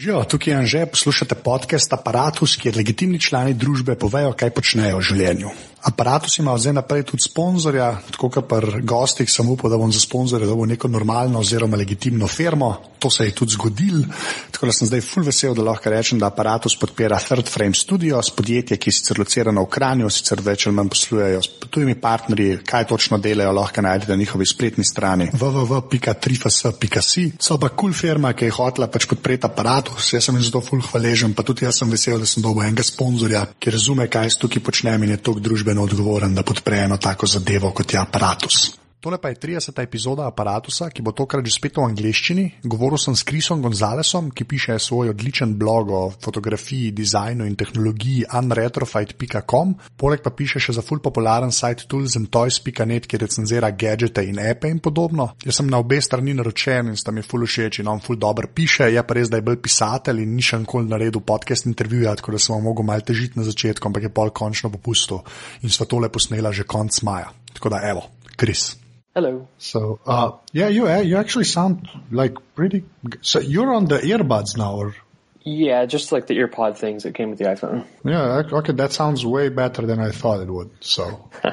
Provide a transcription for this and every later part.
Živijo, tukaj je Anže, poslušate podcast Apparatus, kjer legitimni člani družbe povejo, kaj počnejo v življenju. Apparatus ima zdaj naprej tudi sponzorja, tako kot pri gostih, sem upal, da bom za sponzorje dobil neko normalno oziroma legitimno firmo. To se je tudi zgodil, tako da sem zdaj full vesel, da lahko rečem, da Apparatus podpira Third Frame Studios, podjetje, ki je sicer locirano v Kranju, sicer več ali manj poslujejo s tujimi partnerji, kaj točno delajo, lahko najdete na njihovi spletni strani www.trifas.si. So pa kul cool firma, ki je hotela pač podpreti Apparatus, jaz sem jim zato full hvaležen, pa tudi jaz sem vesel, da sem dobil enega sponzorja, ki razume, kaj s tukaj počnem in je tok družbe družbeno odgovoren, da podpre eno tako zadevo kot je aparatus. Tole pa je 30. epizoda aparata, ki bo tokrat že spet v angleščini. Govoril sem s Krisom Gonzalesom, ki piše svoj odličen blog o fotografiji, dizajnu in tehnologiji unretrofight.com. Poleg pa piše še za full popularen site toolsandtoys.net, kjer recenzira gadgete in appe in podobno. Jaz sem na obe strani naročen in sta mi full všeč in on full dobro piše. Je pa res, da je bil pisatelj in ni še nikoli naredil podcast intervjuja, tako da sem vam mogel malo težiti na začetku, ampak je pol končno popustil in sva tole posnela že konc maja. Tako da evo, Kris. Hello. So, uh, yeah, you uh, you actually sound like pretty. So you're on the earbuds now, or? Yeah, just like the earpod things that came with the iPhone. Yeah, okay, that sounds way better than I thought it would. So,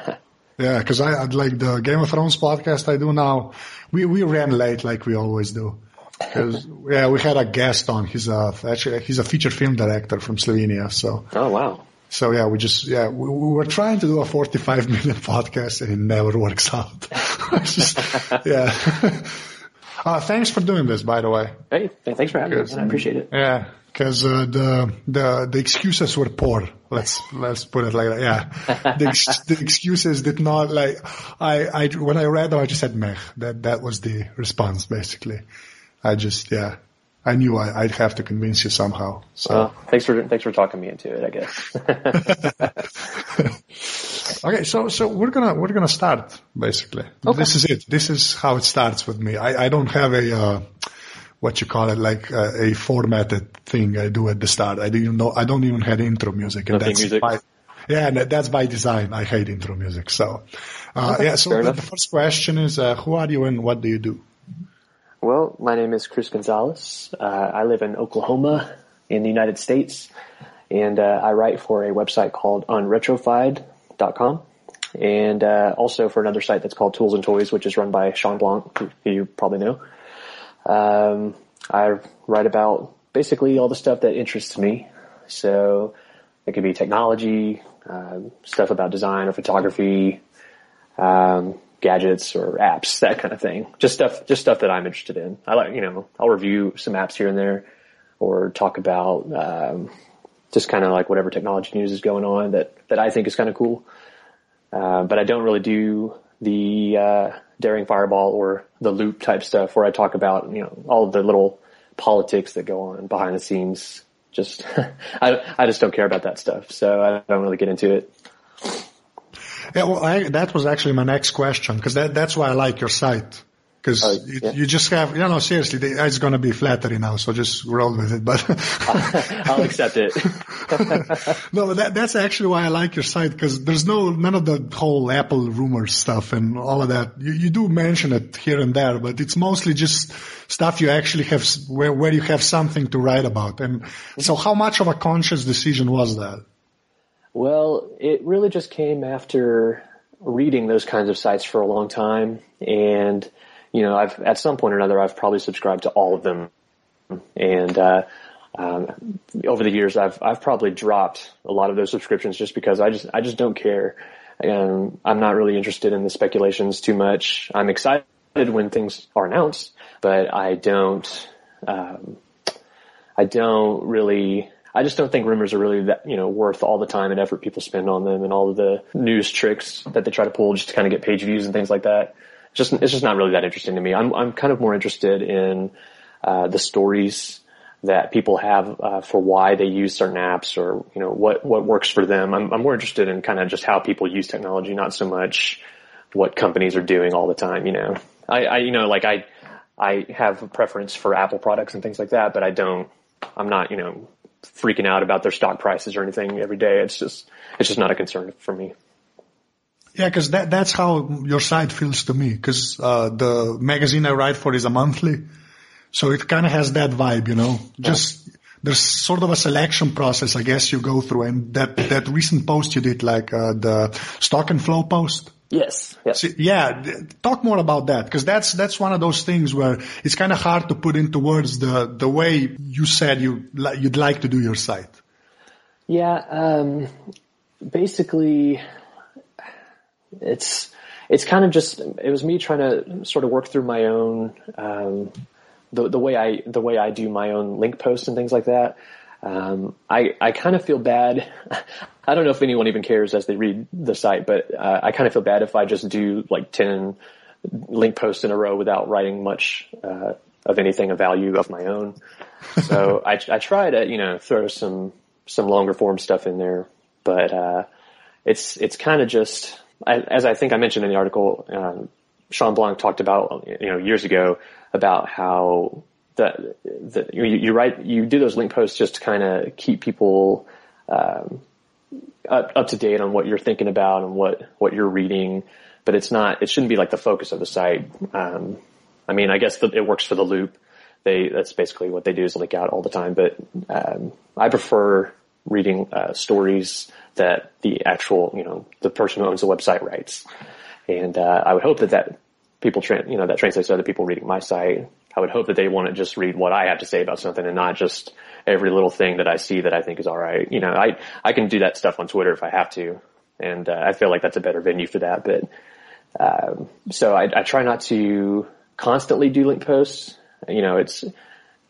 yeah, because I I'd like the Game of Thrones podcast I do now. We we ran late like we always do. Because yeah, we had a guest on. He's a actually he's a feature film director from Slovenia. So. Oh wow. So yeah, we just yeah we, we, were trying to do a 45 minute podcast and it never works out. just, yeah. Uh, thanks for doing this, by the way. Hey, thanks for having me. I appreciate it. Yeah, because uh, the the the excuses were poor. Let's let's put it like that. Yeah, the, ex- the excuses did not like. I I when I read them, I just said meh. That that was the response basically. I just yeah I knew I, would have to convince you somehow. So well, thanks for thanks for talking me into it. I guess. okay, so so we're gonna we're gonna start basically. Okay. This is it. This is how it starts with me. I, I don't have a uh, what you call it like uh, a formatted thing I do at the start. I didn't know. I don't even have intro music, and that's music. By, yeah, that's by design. I hate intro music. So uh, okay, yeah. So the, the, first question is, uh, who are you and what do you do? Well, my name is Chris Gonzalez. Uh, I live in Oklahoma in the United States, and uh, I write for a website called unretrofied.com and uh, also for another site that's called Tools and Toys, which is run by Shawn Blanc, who you probably know. Um, I write about basically all the stuff that interests me. So it could be technology, uh, stuff about design or photography, um, gadgets or apps, that kind of thing. Just stuff, just stuff that I'm interested in. I like, you know, I'll review some apps here and there or talk about, um, just kind of like whatever technology news is going on that, that I think is kind of cool. Uh, but I don't really do the, uh, daring fireball or the loop type stuff where I talk about, you know, all the little politics that go on behind the scenes. Just, I, I just don't care about that stuff. So I don't really get into it. Yeah, well, I, that was actually my next question because that, that's why I like your site. Because uh, yeah. you, you, just have, you know, seriously, it's going to be flattery now, so just roll with it. But I'll accept it. no, that, that's actually why I like your site because there's no none of the whole Apple rumor stuff and all of that. You, you do mention it here and there, but it's mostly just stuff you actually have where where you have something to write about. And so, how much of a conscious decision was that? Well, it really just came after reading those kinds of sites for a long time. And, you know, I've, at some point or another, I've probably subscribed to all of them. And, uh, um, over the years, I've, I've probably dropped a lot of those subscriptions just because I just, I just don't care. Um, I'm not really interested in the speculations too much. I'm excited when things are announced, but I don't, um, I don't really I just don't think rumors are really that, you know, worth all the time and effort people spend on them and all of the news tricks that they try to pull just to kind of get page views and things like that. Just, it's just not really that interesting to me. I'm, I'm kind of more interested in, uh, the stories that people have, uh, for why they use certain apps or, you know, what, what works for them. I'm, I'm more interested in kind of just how people use technology, not so much what companies are doing all the time, you know. I, I you know, like I, I have a preference for Apple products and things like that, but I don't, I'm not, you know, freaking out about their stock prices or anything every day. It's just, it's just not a concern for me. Yeah, because that, that's how your site feels to me. Because uh, the magazine I write for is a monthly, so it kind of has that vibe, you know. Just there's sort of a selection process, I guess you go through. And that, that recent post you did, like, uh, the stock and flow post. Yes. yes. So, yeah. Talk more about that because that's, that's one of those things where it's kind of hard to put into words the, the way you said you, you'd like to do your site. Yeah. Um, basically it's, it's kind of just, it was me trying to sort of work through my own, um, the, the way I, the way I do my own link posts and things like that. Um, I, I kind of feel bad. I don't know if anyone even cares as they read the site, but uh, I kind of feel bad if I just do like 10 link posts in a row without writing much uh, of anything of value of my own. So I, I try to, you know, throw some, some longer form stuff in there, but, uh, it's, it's kind of just, as I think I mentioned in the article, um, Shawn Blanc talked about, you know, years ago about how the, the you, you, write, you do those link posts just to kind of keep people, um, up, up to date on what you're thinking about and what, what you're reading, but it's not, it shouldn't be like the focus of the site. Um, I mean, I guess the, it works for the loop. They, that's basically what they do is link out all the time, but, um, I prefer reading, uh, stories that the actual, you know, the person who owns the website writes. And, uh, I would hope that that people, tra- you know, that translates to other people reading my site. I would hope that they want to just read what I have to say about something and not just every little thing that I see that I think is all right. You know, I, I can do that stuff on Twitter if I have to. And, uh, I feel like that's a better venue for that. But, um, so I, I try not to constantly do link posts. You know, it's,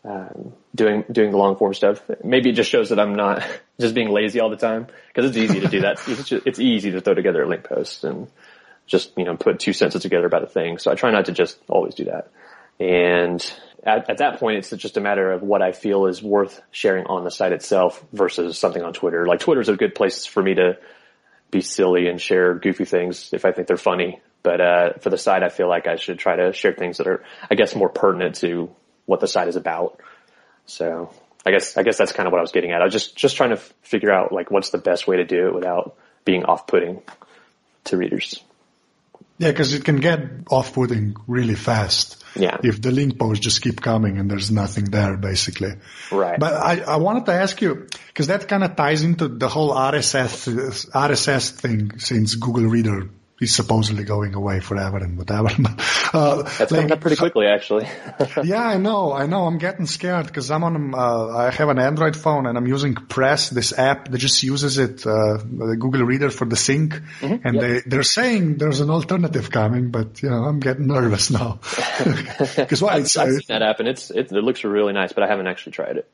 um, doing doing the long form stuff. Maybe it just shows that I'm not just being lazy all the time because it's easy to do that. It's, just, it's easy to throw together a link post and just you know put two sentences together about a thing. So I try not to just always do that. And at, at that point, it's just a matter of what I feel is worth sharing on the site itself versus something on Twitter. Like Twitter is a good place for me to be silly and share goofy things if I think they're funny. But uh, for the site, I feel like I should try to share things that are, I guess, more pertinent to what the site is about. So I guess I guess that's kind of what I was getting at. I was just just trying to figure out like what's the best way to do it without being off-putting to readers. Yeah, because it can get off-putting really fast. Yeah. If the link posts just keep coming and there's nothing there, basically. Right. But I, I wanted to ask you because that kind of ties into the whole RSS RSS thing since Google Reader he's supposedly going away forever and whatever. uh, That's like, coming up pretty quickly, actually. yeah, I know, I know. I'm getting scared because I'm on. Uh, I have an Android phone and I'm using Press, this app that just uses it, uh, the Google Reader for the sync, mm-hmm, and yep. they they're saying there's an alternative coming, but you know I'm getting nervous now because why? I've, I've seen that app and it's it, it looks really nice, but I haven't actually tried it.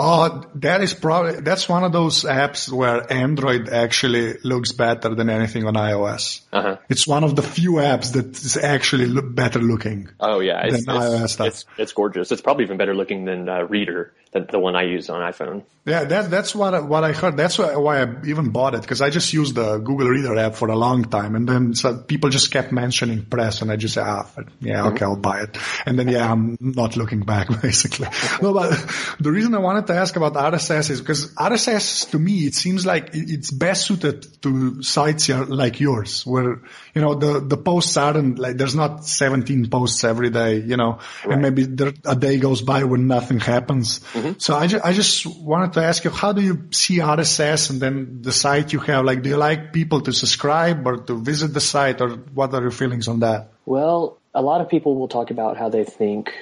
Oh, that is probably, that's one of those apps where Android actually looks better than anything on iOS. Uh-huh. It's one of the few apps that is actually look better looking. Oh yeah, it's, it's, it's, it's, gorgeous. It's probably even better looking than uh, Reeder, than the one I use on iPhone. Yeah, that, that's what I, what I heard. That's why, I even bought it because I just used the Google Reader app for a long time, and then so people just kept mentioning Press, and I just said, ah, yeah, okay, mm-hmm. I'll buy it. And then yeah, I'm not looking back basically. no, but the reason I wanted to ask about RSS is because RSS to me it seems like it's best suited to sites like yours, where you know the the posts aren't like there's not 17 posts every day, you know, right. and maybe there, a day goes by when nothing happens. Mm-hmm. So I, ju- I just wanted to ask you, how do you see RSS and then the site you have? Like, do you like people to subscribe or to visit the site or what are your feelings on that? Well, a lot of people will talk about how they think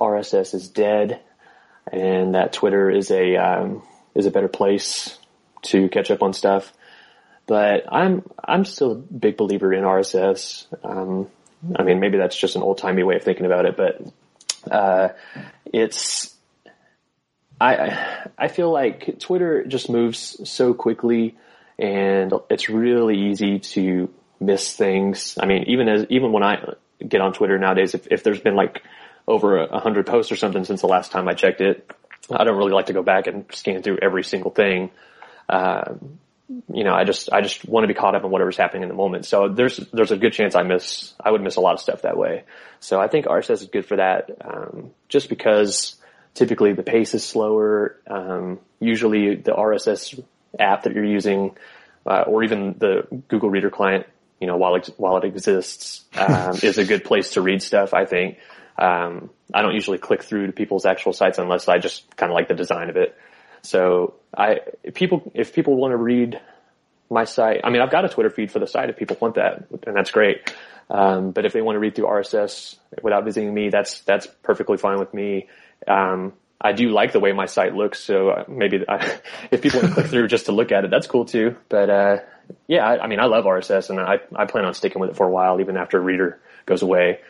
RSS is dead and that Twitter is a, um, is a better place to catch up on stuff. But I'm, I'm still a big believer in RSS. Um, I mean, maybe that's just an old timey way of thinking about it, but, uh, it's, I I feel like Twitter just moves so quickly, and it's really easy to miss things. I mean, even as even when I get on Twitter nowadays, if if there's been like over a hundred posts or something since the last time I checked it, I don't really like to go back and scan through every single thing. Uh, you know, I just I just want to be caught up in whatever's happening in the moment. So there's there's a good chance I miss I would miss a lot of stuff that way. So I think RSS is good for that, um, just because typically the pace is slower. Um, usually the RSS app that you're using, uh, or even the Google Reader client, you know, while it, while it exists, um, is a good place to read stuff. I think. Um, I don't usually click through to people's actual sites unless I just kind of like the design of it. So I, if people, if people want to read my site, I mean, I've got a Twitter feed for the site if people want that, and that's great. Um, but if they want to read through RSS without visiting me, that's, that's perfectly fine with me. Um, I do like the way my site looks, so uh, maybe I, if people want to click through just to look at it, that's cool too. But uh, yeah, I, I, mean, I love RSS, and I, I plan on sticking with it for a while, even after Reader goes away.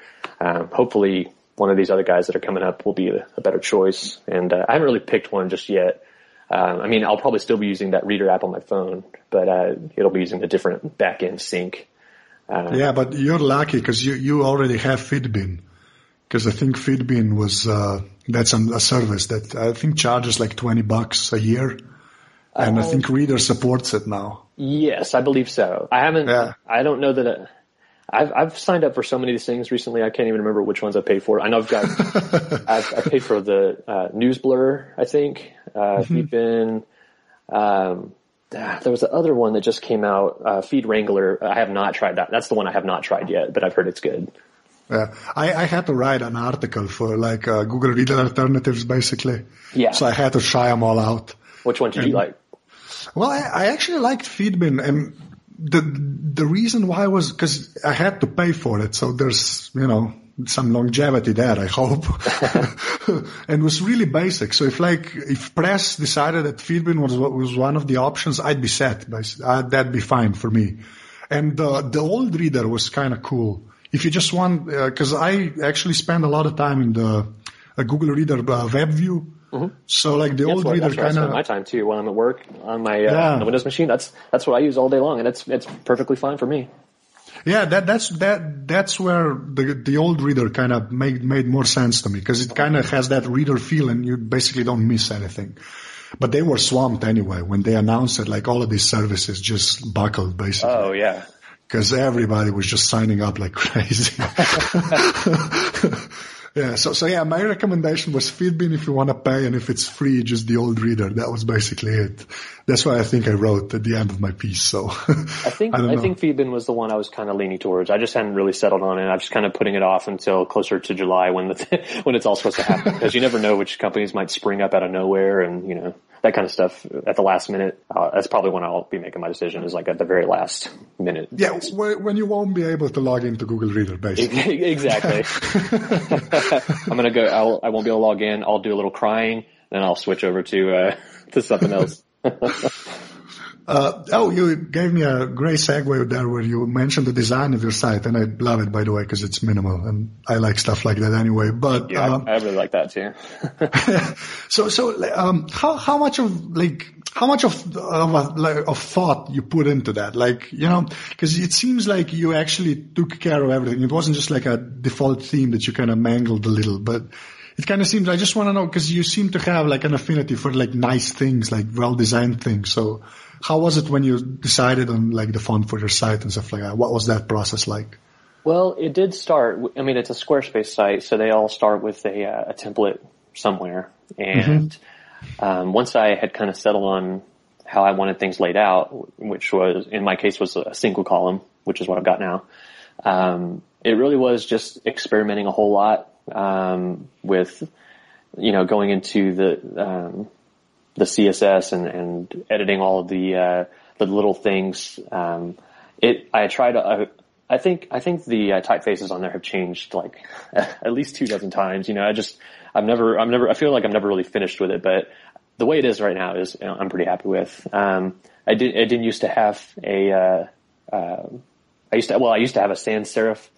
Um, hopefully, one of these other guys that are coming up will be a, a better choice. And uh, I haven't really picked one just yet. Um, I mean, I'll probably still be using that Reeder app on my phone, but uh, it'll be using a different backend sync. Uh, yeah, but you're lucky because you you already have Feedbin because I think Feedbin was uh, that's a service that I think charges like twenty bucks a year, and I um, think Reeder supports it now. Yes, I believe so. I haven't. Yeah. I don't know that. I've I've signed up for so many of these things recently. I can't even remember which ones I paid for. I know I've got. I've, I paid for the uh, NewsBlur. I think. Uh, mm-hmm. Feedbin. Um, ah, there was the other one that just came out, uh, Feed Wrangler. I have not tried that. That's the one I have not tried yet, but I've heard it's good. Yeah, I, I had to write an article for like uh, Google Reader alternatives, basically. Yeah. So I had to try them all out. Which one did and, you like? Well, I, I actually liked Feedbin, and the the reason why was because I had to pay for it, so there's you know some longevity there, I hope. and was really basic. So if like, if press decided that Feedbin was, was one of the options, I'd be set. Uh, that'd be fine for me. And uh, the old reader was kind of cool if you just want, because uh, I actually spend a lot of time in the uh, Google Reader uh, web view. Mm-hmm. So like the old what, reader kind of my time too when I'm at work on my uh, yeah. on Windows machine. That's that's what I use all day long, and it's it's perfectly fine for me. Yeah, that that's that that's where the the old reader kind of made made more sense to me because it kind of has that reader feel, and you basically don't miss anything. But they were swamped anyway when they announced it. Like all of these services just buckled basically. Oh yeah, because everybody was just signing up like crazy. yeah. So, so yeah, my recommendation was Feedbin if you want to pay and if it's free, just the old reader. That was basically it. That's why I think I wrote at the end of my piece. So I think, I, I think Feedbin was the one I was kind of leaning towards. I just hadn't really settled on it. I'm just kind of putting it off until closer to July when the, when it's all supposed to happen because you never know which companies might spring up out of nowhere and, you know, that kind of stuff at the last minute. Uh, that's probably when I'll be making my decision is like at the very last minute. Yeah, when you won't be able to log into Google Reader, basically. exactly. I'm gonna go. I'll, I won't be able to log in. I'll do a little crying, then I'll switch over to uh, to something else. Uh, oh, you gave me a great segue there where you mentioned the design of your site, and I love it by the way because it's minimal, and I like stuff like that anyway. But yeah, um, I really like that too. so, so um, how how much of like how much of of, a, like, of thought you put into that? Like you know, because it seems like you actually took care of everything. It wasn't just like a default theme that you kind of mangled a little, but it kind of seems, I just want to know, cause you seem to have like an affinity for like nice things, like well designed things. So how was it when you decided on like the font for your site and stuff like that? What was that process like? Well, it did start, I mean, it's a Squarespace site, so they all start with a, uh, a template somewhere. And, mm-hmm. um, once I had kind of settled on how I wanted things laid out, which was, in my case, was a single column, which is what I've got now. Um, it really was just experimenting a whole lot um, with you know going into the um, the CSS and, and editing all of the uh, the little things. Um, it I tried to. I, I think I think the uh, typefaces on there have changed like at least two dozen times. You know, I just I've never I'm never I feel like I'm never really finished with it, but the way it is right now is you know, I'm pretty happy with. Um, I did I didn't used to have a uh, uh, I used to well I used to have a sans serif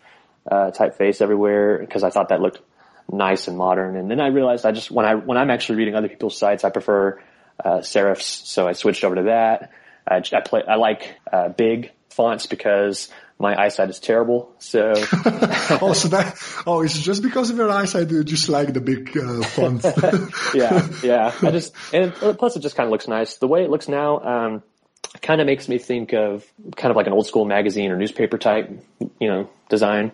uh, typeface everywhere because I thought that looked nice and modern. And then I realized I just when I when I'm actually reading other people's sites, I prefer uh, serifs, so I switched over to that. I, I play I like uh, big fonts because my eyesight is terrible. So oh, so that oh, it's just because of your eyesight you just like the big uh, font. yeah, yeah. I just and plus it just kind of looks nice. The way it looks now. Um, kind of makes me think of kind of like an old school magazine or newspaper type, you know, design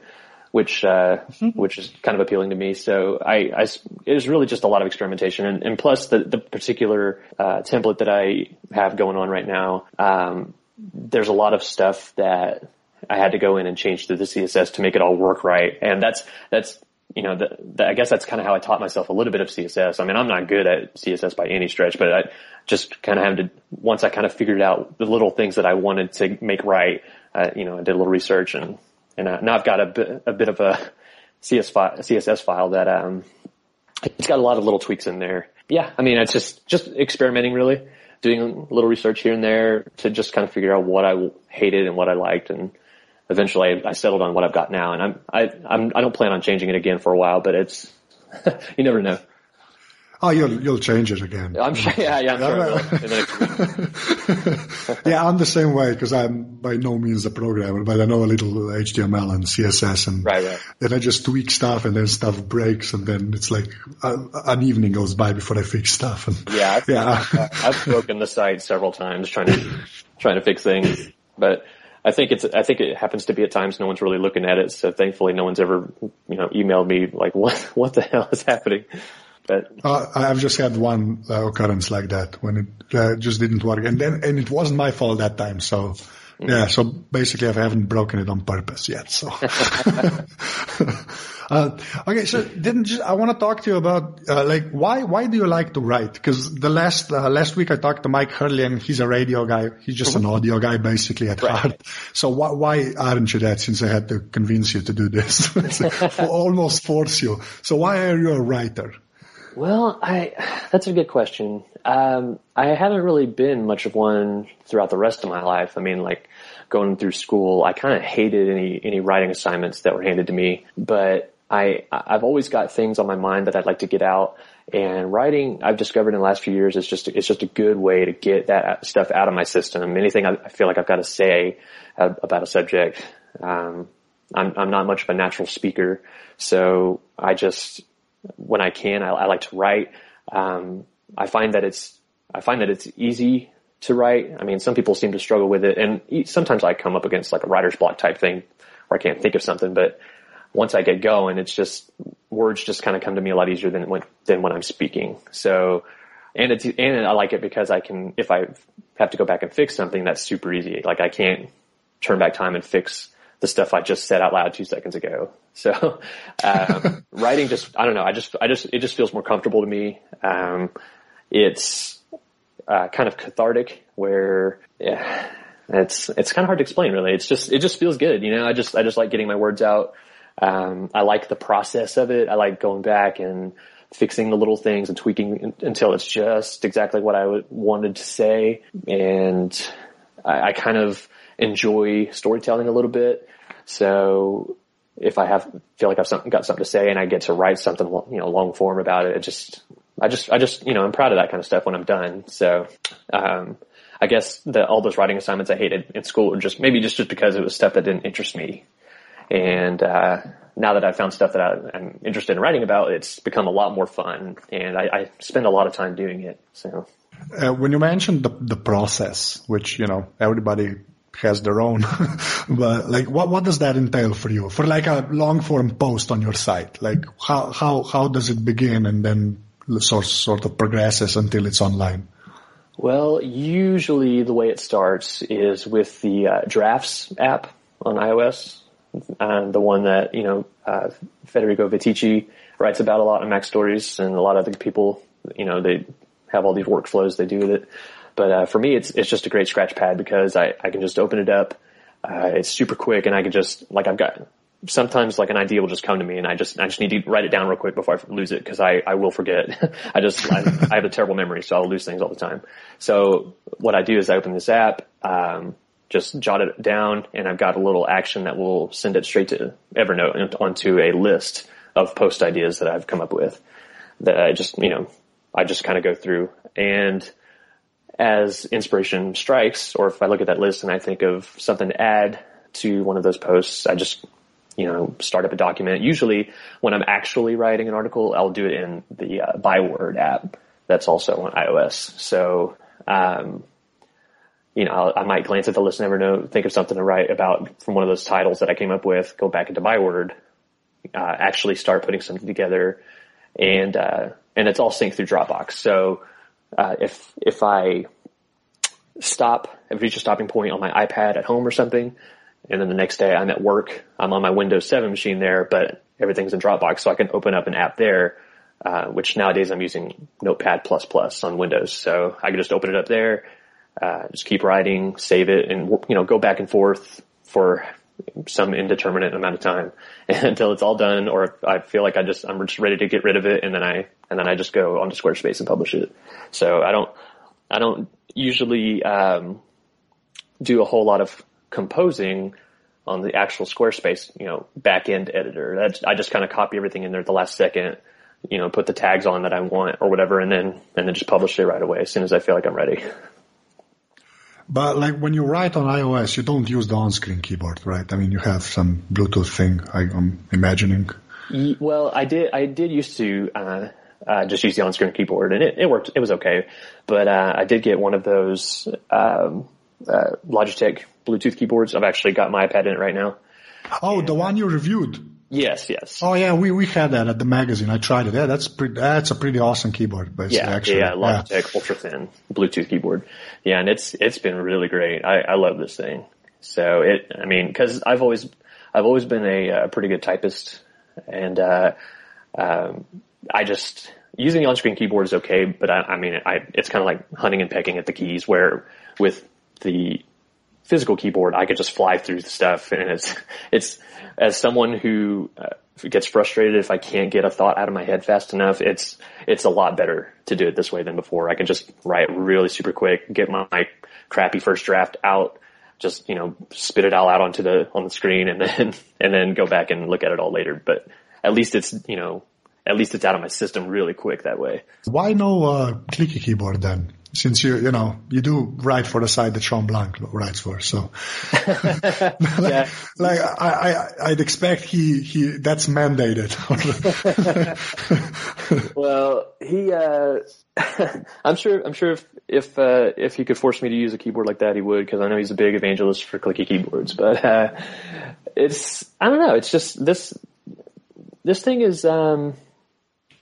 which uh, mm-hmm. which is kind of appealing to me. So I, I it was really just a lot of experimentation, and, and plus the the particular uh, template that I have going on right now. Um, there's a lot of stuff that I had to go in and change through the CSS to make it all work right, and that's that's you know, the, the, I guess that's kind of how I taught myself a little bit of CSS. I mean, I'm not good at CSS by any stretch, but I just kind of had to, once I kind of figured out the little things that I wanted to make right, uh, you know, I did a little research and, and uh, now I've got a bit, a bit of a CS CSS file that, um, it's got a lot of little tweaks in there. Yeah. I mean, it's just, just experimenting really, doing a little research here and there to just kind of figure out what I hated and what I liked and, eventually I settled on what I've got now, and I'm I I'm I don't plan on changing it again for a while, but it's you never know. Oh, you'll you'll change it again. I'm sure. Yeah, yeah, I'm sure. yeah, I'm the same way because I'm by no means a programmer, but I know a little HTML and CSS, and right, right. then I just tweak stuff, and then stuff breaks, and then it's like uh, an evening goes by before I fix stuff. And yeah, I've, yeah, I've broken the site several times trying to trying to fix things, but I think it's, I think it happens to be at times no one's really looking at it. So thankfully no one's ever, you know, emailed me like, what, what the hell is happening? But uh, I've just had one uh, occurrence like that when it uh, just didn't work, and then and it wasn't my fault that time. So yeah, so basically I haven't broken it on purpose yet. So Uh, okay, so didn't just, I want to talk to you about uh, like why why do you like to write? Because the last uh, last week I talked to Mike Hurley and he's a radio guy. He's just mm-hmm. an audio guy basically at right. heart. So why why aren't you that? Since I had to convince you to do this, almost force you. So why are you a writer? Well, I that's a good question. Um, I haven't really been much of one throughout the rest of my life. I mean, like going through school, I kind of hated any any writing assignments that were handed to me. But I, I've always got things on my mind that I'd like to get out and writing I've discovered in the last few years is just, it's just a good way to get that stuff out of my system. Anything I, feel like I've got to say about a subject. Um, I'm, I'm not much of a natural speaker. So I just, when I can, I, I like to write. Um, I find that it's, I find that it's easy to write. I mean, some people seem to struggle with it and sometimes I come up against like a writer's block type thing where I can't think of something, but once I get going, it's just words just kind of come to me a lot easier than when than when I'm speaking. So, and it's and I like it because I can if I have to go back and fix something, that's super easy. Like I can't turn back time and fix the stuff I just said out loud two seconds ago. So, um, writing just I don't know. I just I just it just feels more comfortable to me. Um, it's uh, kind of cathartic where. Yeah, it's it's kind of hard to explain really. It's just it just feels good, you know. I just I just like getting my words out. Um, I like the process of it. I like going back and fixing the little things and tweaking until it's just exactly what I wanted to say. And I, I kind of enjoy storytelling a little bit. So if I have feel like I've something, got something to say and I get to write something, you know, long form about it, it just, I just, I just, you know, I'm proud of that kind of stuff when I'm done. So, um, I guess that all those writing assignments I hated in school were just maybe just, just because it was stuff that didn't interest me. And uh, now that I've found stuff that I, am interested in writing about, it's become a lot more fun, and I, I spend a lot of time doing it. So, uh, when you mentioned the the process, which you know everybody has their own, but like what what does that entail for you? For like a long form post on your site, like how how how does it begin and then sort sort of progresses until it's online? Well, usually the way it starts is with the uh, Drafts app on iOS and the one that you know uh, Federico Viticci writes about a lot in MacStories, and a lot of the people, you know, they have all these workflows they do with it. But uh, for me, it's it's just a great scratch pad because I I can just open it up. Uh, it's super quick, and I can just like I've got sometimes like an idea will just come to me, and I just I just need to write it down real quick before I lose it because I I will forget. I just I, I, have a terrible memory, so I'll lose things all the time. So what I do is I open this app. Um, just jot it down and I've got a little action that will send it straight to Evernote onto a list of post ideas that I've come up with that I just, you know, I just kind of go through and as inspiration strikes, or if I look at that list and I think of something to add to one of those posts, I just, you know, start up a document. Usually when I'm actually writing an article, I'll do it in the uh, Byword app that's also on iOS. So, um, you know, I might glance at the list never know, think of something to write about from one of those titles that I came up with, go back into Byword, uh, actually start putting something together and, uh, and it's all synced through Dropbox. So, uh, if, if I stop, if reach a stopping point on my iPad at home or something, and then the next day I'm at work, I'm on my Windows 7 machine there, but everything's in Dropbox, so I can open up an app there. Uh, which nowadays I'm using Notepad plus plus on Windows, so I can just open it up there, uh, just keep writing, save it, and you know go back and forth for some indeterminate amount of time until it's all done, or I feel like I just I'm just ready to get rid of it, and then I and then I just go onto Squarespace and publish it. So I don't I don't usually um, do a whole lot of composing on the actual Squarespace, you know, back end editor. That's, I just kind of copy everything in there at the last second, you know, put the tags on that I want or whatever, and then and then just publish it right away as soon as I feel like I'm ready. But like when you write on iOS, you don't use the on-screen keyboard, right? I mean, you have some Bluetooth thing. I, am imagining. Well, I did. I did used to uh, uh, just use the on-screen keyboard, and it, it worked. It was okay, but uh, I did get one of those um, uh, Logitech Bluetooth keyboards. I've actually got my iPad in it right now. Oh, and, the one you reviewed. Yes, yes. Oh yeah, we, we had that at the magazine. I tried it. Yeah, that's pretty, that's a pretty awesome keyboard. Basically, yeah, actually. yeah, Logitech yeah. ultra thin Bluetooth keyboard. Yeah, and it's it's been really great. I, I love this thing. So it, I mean, because I've always I've always been a, a pretty good typist, and uh, um, I just using the on-screen keyboard is okay, but I, I mean, I it's kind of like hunting and pecking at the keys. Where with the physical keyboard, I could just fly through stuff, and it's it's as someone who uh, gets frustrated if I can't get a thought out of my head fast enough. It's it's a lot better to do it this way than before. I can just write really super quick, get my, my crappy first draft out, just you know spit it all out onto the on the screen, and then and then go back and look at it all later. But at least it's you know at least it's out of my system really quick that way. Why no uh, clicky keyboard then? Since you you know you do write for the site that Shawn Blanc writes for, so like, like I, I would expect he he that's mandated. well, he uh, I'm sure I'm sure if if uh, if he could force me to use a keyboard like that, he would because I know he's a big evangelist for clicky keyboards. But uh, it's I don't know. It's just this this thing is. um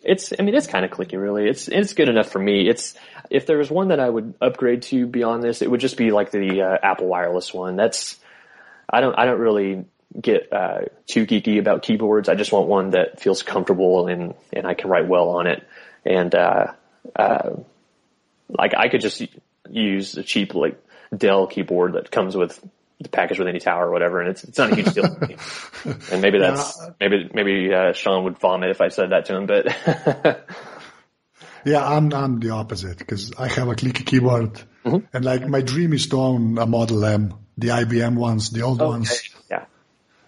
it's, I mean, it's kind of clicky, really. It's, it's good enough for me. It's, if there was one that I would upgrade to beyond this, it would just be like the uh, Apple wireless one. That's, I don't, I don't really get uh, too geeky about keyboards. I just want one that feels comfortable and, and I can write well on it. And, uh, uh, like I could just use a cheap like Dell keyboard that comes with the package with any tower or whatever, and it's it's not a huge deal. and maybe that's yeah. maybe maybe uh, Shawn would vomit if I said that to him, but. yeah, I'm I'm the opposite because I have a clicky keyboard, mm-hmm. and like my dream is to own a Model M, the IBM ones, the old okay. ones. Yeah,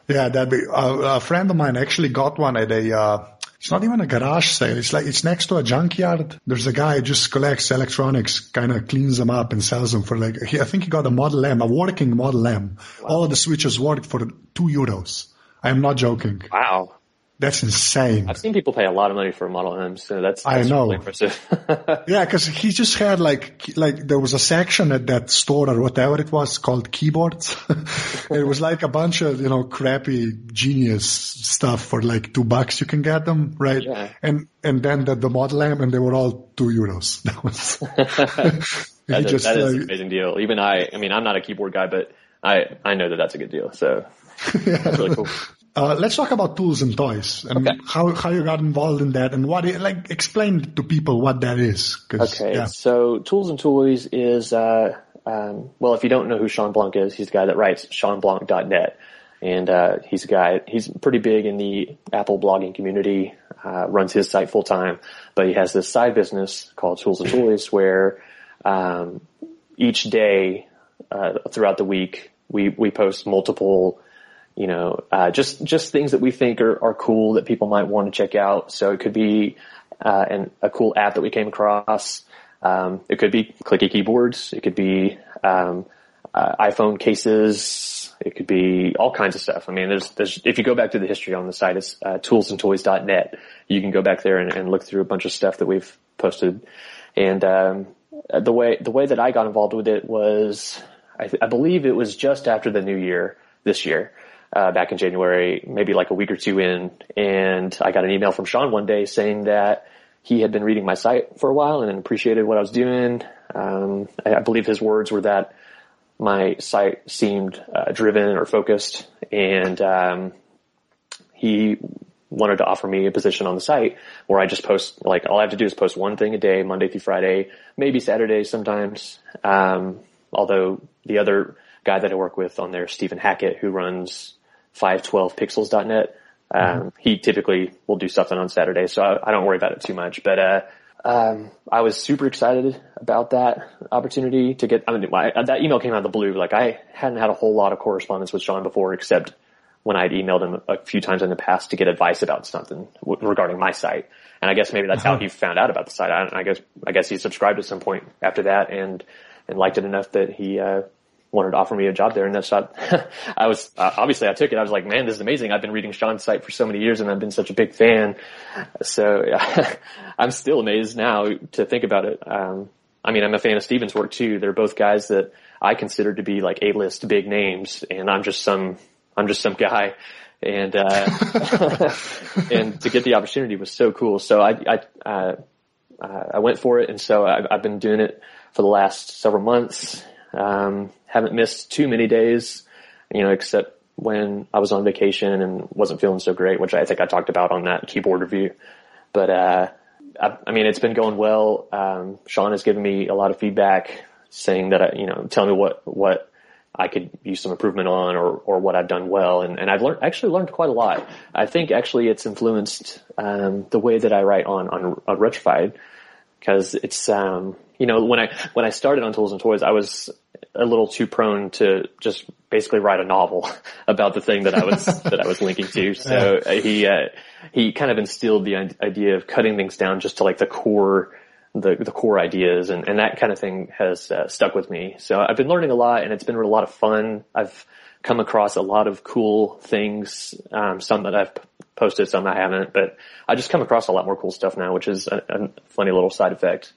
yeah. That be uh, a friend of mine actually got one at a uh, it's not even a garage sale. It's like, it's next to a junkyard. There's a guy who just collects electronics, kind of cleans them up and sells them for like, he, I think he got a Model M, a working Model M. Wow. All of the switches worked for two euros. I am not joking. Wow. That's insane. I've seen people pay a lot of money for a Model M, so that's, that's I know. Really impressive. yeah, because he just had like like there was a section at that store or whatever it was called keyboards. it was like a bunch of you know crappy genius stuff for like two bucks you can get them right, yeah. and and then the, the Model M and they were all two euros. That was. that, just, that is like, an amazing deal. Even I, I mean, I'm not a keyboard guy, but I I know that that's a good deal. So yeah. that's really cool. Uh, let's talk about tools and toys and okay. how, how you got involved in that and what it, like explain to people what that is. Okay, yeah. so tools and toys is uh, um, well, if you don't know who Shawn Blanc is, he's the guy that writes ShawnBlanc.net, and uh, he's a guy. He's pretty big in the Apple blogging community. Uh, runs his site full time, but he has this side business called Tools and Toys where um, each day uh, throughout the week we we post multiple you know, uh, just just things that we think are, are cool that people might want to check out. So it could be uh, an, a cool app that we came across. Um, it could be clicky keyboards. It could be um, uh, iPhone cases. It could be all kinds of stuff. I mean, there's, there's if you go back to the history on the site, it's uh, toolsandtoys.net. You can go back there and, and, look through a bunch of stuff that we've posted. And um, the way the way that I got involved with it was, I, I believe it was just after the new year this year uh, back in January, maybe like a week or two in, and I got an email from Shawn one day saying that he had been reading my site for a while and appreciated what I was doing. Um, I, I, believe his words were that my site seemed uh, driven or focused, and um, he wanted to offer me a position on the site where I just post, like, all I have to do is post one thing a day, Monday through Friday, maybe Saturday sometimes. Um, although the other guy that I work with on there, Stephen Hackett, who runs 512pixels.net, um, mm-hmm. he typically will do something on Saturday, so I, I don't worry about it too much. But uh, um, I was super excited about that opportunity to get. I mean, my, that email came out of the blue. Like I hadn't had a whole lot of correspondence with Shawn before, except when I'd emailed him a few times in the past to get advice about something w- regarding my site. And I guess maybe that's uh-huh. how he found out about the site. I, I, guess I guess he subscribed at some point after that and and liked it enough that he uh, wanted to offer me a job there. And that's not, I was, uh, obviously I took it. I was like, man, this is amazing. I've been reading Shawn's site for so many years and I've been such a big fan. So yeah, I'm still amazed now to think about it. Um, I mean, I'm a fan of Stephen's work too. They're both guys that I consider to be like A-list big names and I'm just some, I'm just some guy. And, uh, and to get the opportunity was so cool. So I, I, uh, I went for it. And so I've, I've been doing it for the last several months um, haven't missed too many days, you know, except when I was on vacation and wasn't feeling so great, which I think I talked about on that keyboard review. But, uh, I, I mean, it's been going well. Um, Shawn has given me a lot of feedback saying that, I, you know, tell me what, what I could use some improvement on or, or what I've done well. And, and I've learned, actually learned quite a lot. I think actually it's influenced, um, the way that I write on, on, Unretrofied because it's, um, you know, when I, when I started on Tools and Toys, I was a little too prone to just basically write a novel about the thing that I was, that I was linking to. So uh, he, uh, he kind of instilled the idea of cutting things down just to like the core, the, the core ideas and, and that kind of thing has uh, stuck with me. So I've been learning a lot and it's been a lot of fun. I've come across a lot of cool things, um, some that I've posted, some I haven't, but I just come across a lot more cool stuff now, which is a, a funny little side effect.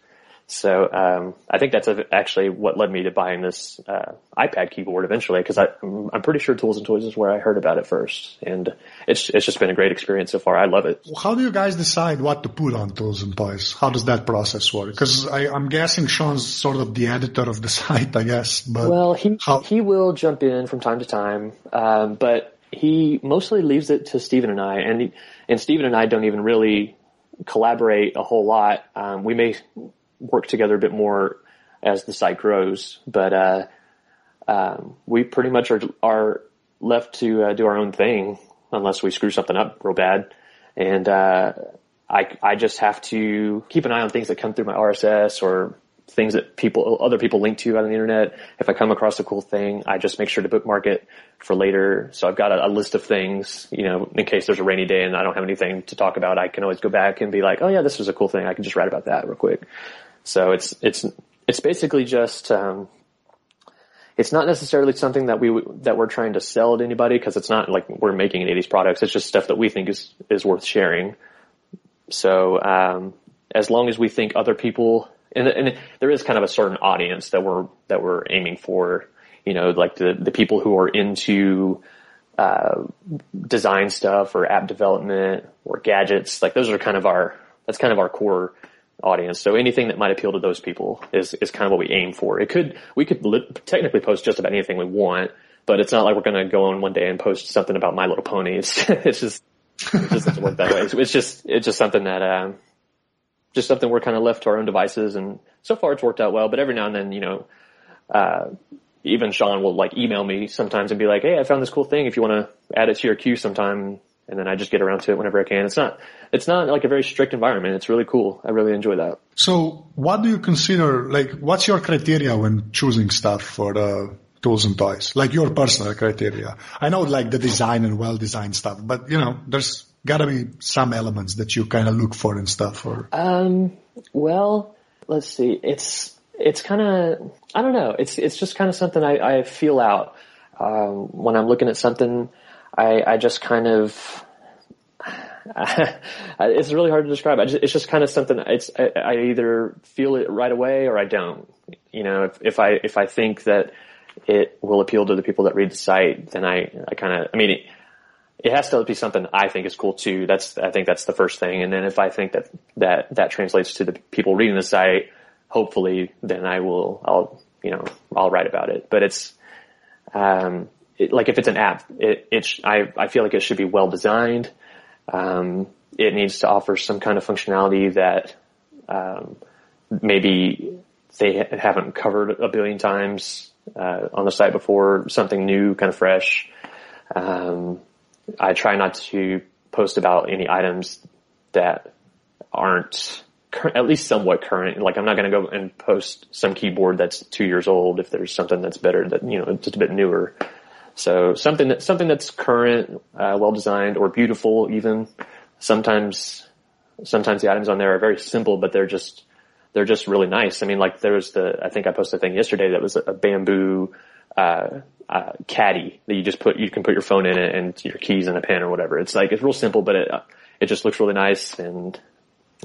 So um, I think that's actually what led me to buying this uh, iPad keyboard eventually, because I'm pretty sure Tools and Toys is where I heard about it first, and it's it's just been a great experience so far. I love it. How do you guys decide what to put on Tools and Toys? How does that process work? Because I'm guessing Shawn's sort of the editor of the site, I guess. But well, he how- he will jump in from time to time, um, but he mostly leaves it to Stephen and I, and he, and Stephen and I don't even really collaborate a whole lot. Um, we may work together a bit more as the site grows. But uh, um, we pretty much are are left to uh, do our own thing unless we screw something up real bad. And uh, I I just have to keep an eye on things that come through my RSS or things that people other people link to on the internet. If I come across a cool thing, I just make sure to bookmark it for later. So I've got a, a, list of things, you know, in case there's a rainy day and I don't have anything to talk about, I can always go back and be like, oh yeah, this was a cool thing. I can just write about that real quick. So it's it's it's basically just um, it's not necessarily something that we that we're trying to sell to anybody because it's not like we're making any of these products. It's just stuff that we think is is worth sharing. So um, as long as we think other people and, and there is kind of a certain audience that we're that we're aiming for, you know, like the the people who are into uh, design stuff or app development or gadgets. Like those are kind of our that's kind of our core audience. So anything that might appeal to those people is, is kind of what we aim for. It could, we could li- technically post just about anything we want, but it's not like we're going to go on one day and post something about My Little Pony. It's, it's just, it just doesn't work that way. It's, just, it's just something that, um, just something we're kind of left to our own devices. And so far it's worked out well, but every now and then, you know, uh, even Shawn will like email me sometimes and be like, Hey, I found this cool thing. If you want to add it to your queue sometime, and then I just get around to it whenever I can. It's not, it's not like a very strict environment. It's really cool. I really enjoy that. So what do you consider, like, what's your criteria when choosing stuff for the tools and toys? Like your personal criteria. I know like the design and well-designed stuff, but you know, there's gotta be some elements that you kind of look for and stuff or. Um, well, let's see. It's, it's kind of, I don't know. It's, it's just kind of something I, I feel out, um, when I'm looking at something, I, I just kind of, it's really hard to describe. Just, it's just kind of something. It's I, I, either feel it right away or I don't. You know, if, if I if I think that it will appeal to the people that read the site, then I I kind of I mean. It, it has to be something I think is cool too. That's I think that's the first thing. And then if I think that that that translates to the people reading the site, hopefully, then I will I'll you know I'll write about it. But it's um, it, like if it's an app, it, it sh- I, I feel like it should be well designed. Um, it needs to offer some kind of functionality that um, maybe they haven't covered a billion times uh, on the site before. Something new, kind of fresh. Um, I try not to post about any items that aren't at least somewhat current. Like I'm not going to go and post some keyboard that's two years old if there's something that's better that you know just a bit newer. So something that something that's current, uh, well designed, or beautiful. Even sometimes, sometimes the items on there are very simple, but they're just they're just really nice. I mean, like there was the I think I posted a thing yesterday that was a, bamboo uh, uh, caddy that you just put you can put your phone in it and your keys and a pen or whatever. It's like it's real simple, but it it just looks really nice, and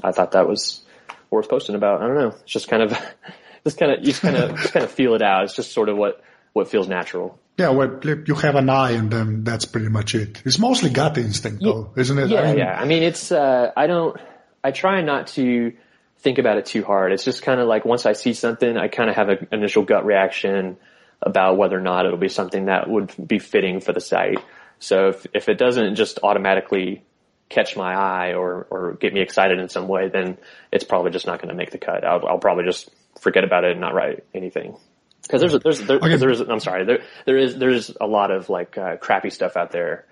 I thought that was worth posting about. I don't know. It's just kind of just kind of you just kind of just kind of feel it out. It's just sort of what what feels natural. Yeah, well, you have an eye, and then that's pretty much it. It's mostly gut instinct, though, yeah, isn't it? Yeah, I mean, yeah. I mean, it's uh, I don't. I try not to think about it too hard. It's just kind of like once I see something, I kind of have an initial gut reaction about whether or not it'll be something that would be fitting for the site. So if if it doesn't just automatically catch my eye or or get me excited in some way, then it's probably just not going to make the cut. I'll, I'll probably just forget about it and not write anything. Because there's a, there's there, okay. there is I'm sorry there there is there is a lot of like uh, crappy stuff out there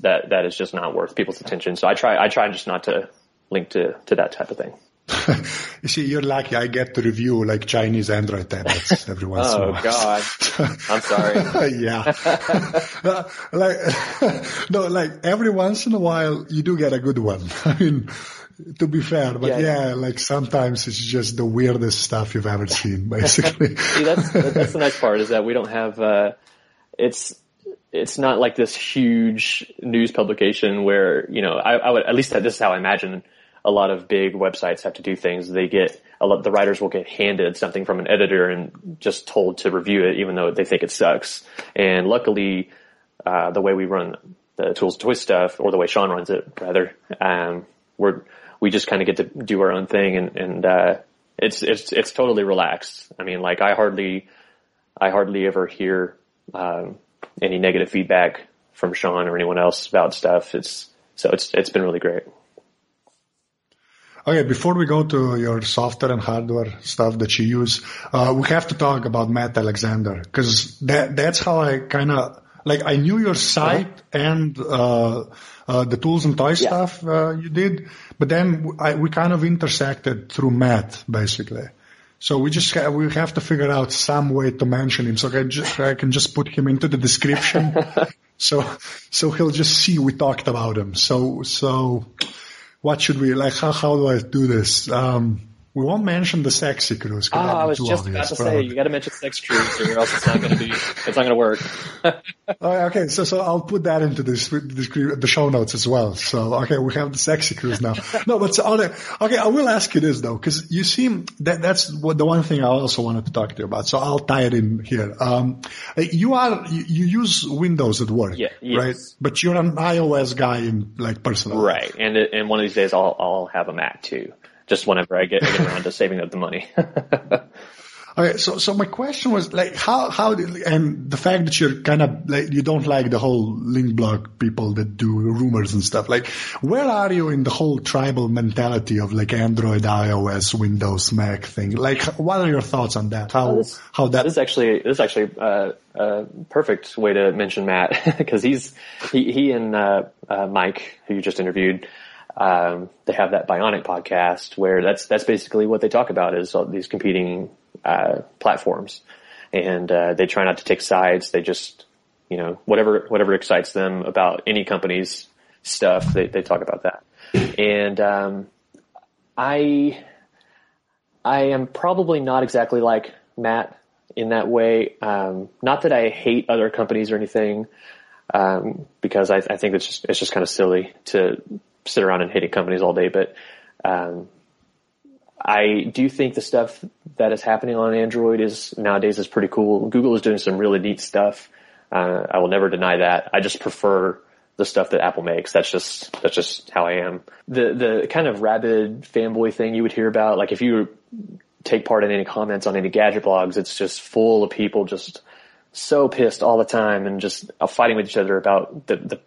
that that is just not worth people's attention. So I try I try just not to link to to that type of thing. you see, you're lucky. I get to review like Chinese Android tablets every once oh, in a while. God. I'm sorry. yeah. like, no, like every once in a while you do get a good one. I mean, to be fair, but yeah, yeah, like sometimes it's just the weirdest stuff you've ever seen, basically. see, that's, that's the nice part is that we don't have, uh, it's, it's not like this huge news publication where, you know, I, I would, at least this is how I imagine a lot of big websites have to do things. They get a lot, the writers will get handed something from an editor and just told to review it, even though they think it sucks. And luckily, uh, the way we run the tools to toy stuff, or the way Shawn runs it, rather, um, we're we just kind of get to do our own thing, and and uh, it's it's it's totally relaxed. I mean, like I hardly I hardly ever hear um, any negative feedback from Shawn or anyone else about stuff. It's so it's it's been really great. Okay, before we go to your software and hardware stuff that you use, uh, we have to talk about Matt Alexander because that that's how I kind of like I knew your site and uh, uh, the tools and toy yeah. stuff uh, you did, but then I, we kind of intersected through Matt basically. So we just have, we have to figure out some way to mention him. So I, just, I can just put him into the description. so so he'll just see we talked about him. So so what should we like? How how do I do this? Um, we won't mention the sexy cruise. Oh, I was just about to say you got to mention sex cruise, or else it's not going to be. It's not going to work. okay, so so I'll put that into this, the show notes as well. So okay, we have the sexy cruise now. no, but so, okay, I will ask you this though, because you seem that that's what the one thing I also wanted to talk to you about. So I'll tie it in here. Um, you are you, you use Windows at work, yeah, yes. right? But you're an iOS guy in like personal, right? And and one of these days I'll I'll have a Mac too just whenever I get, I get around to saving up the money. Okay, so so my question was like how how and the fact that you're kind of like you don't like the whole link blog people that do rumors and stuff like where are you in the whole tribal mentality of like Android, iOS, Windows, Mac thing? Like what are your thoughts on that? How this, how that this is actually this is actually uh, a perfect way to mention Matt because he's he he and uh, uh, Myke who you just interviewed um, they have that Bionic podcast where that's that's basically what they talk about is these competing uh, platforms, and uh, they try not to take sides. They just you know whatever whatever excites them about any company's stuff, they they talk about that. And um, I I am probably not exactly like Matt in that way. Um, not that I hate other companies or anything, um, because I, I, think it's just it's just kind of silly to sit around and hating companies all day, but um, I do think the stuff that is happening on Android is nowadays is pretty cool. Google is doing some really neat stuff. Uh, I will never deny that. I just prefer the stuff that Apple makes. That's just that's just how I am. The the kind of rabid fanboy thing you would hear about, like if you take part in any comments on any gadget blogs, it's just full of people just so pissed all the time and just fighting with each other about the, the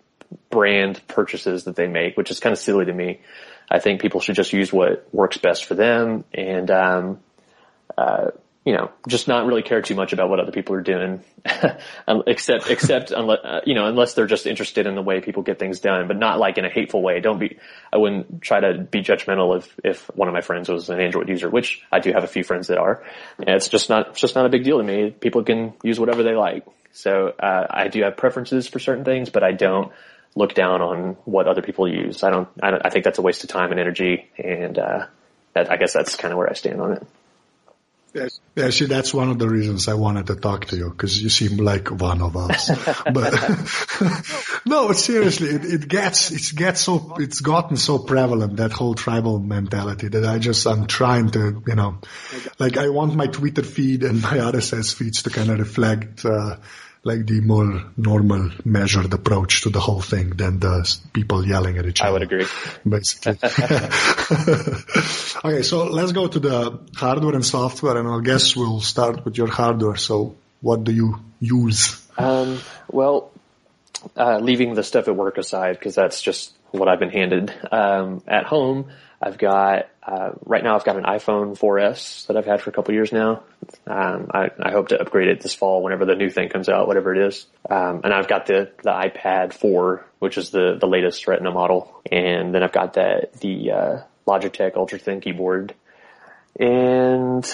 brand purchases that they make, which is kind of silly to me. I think people should just use what works best for them and, um, uh, you know, just not really care too much about what other people are doing, except, except unless, uh, you know, unless they're just interested in the way people get things done, but not like in a hateful way. Don't be, I wouldn't try to be judgmental if, if one of my friends was an Android user, which I do have a few friends that are. And it's just not, it's just not a big deal to me. People can use whatever they like. So, uh, I do have preferences for certain things, but I don't look down on what other people use. I don't, I, don't, I think that's a waste of time and energy. And, uh, that, I guess that's kind of where I stand on it. Yes. Yeah, see, that's one of the reasons I wanted to talk to you because you seem like one of us. but no, but seriously, it, it gets, it gets so, it's gotten so prevalent, that whole tribal mentality that I just, I'm trying to, you know, like I want my Twitter feed and my RSS feeds to kind of reflect, uh, like the more normal measured approach to the whole thing than the people yelling at each other. I would agree. Basically. okay, so let's go to the hardware and software and I guess we'll start with your hardware. So what do you use? Um, well, uh, leaving the stuff at work aside, because that's just what I've been handed. Um, at home, I've got uh, right now I've got an iPhone 4S that I've had for a couple years now. Um, I, I, hope to upgrade it this fall whenever the new thing comes out, whatever it is. Um, and I've got the the iPad 4, which is the the latest Retina model, and then I've got that the uh, Logitech Ultra Thin keyboard, and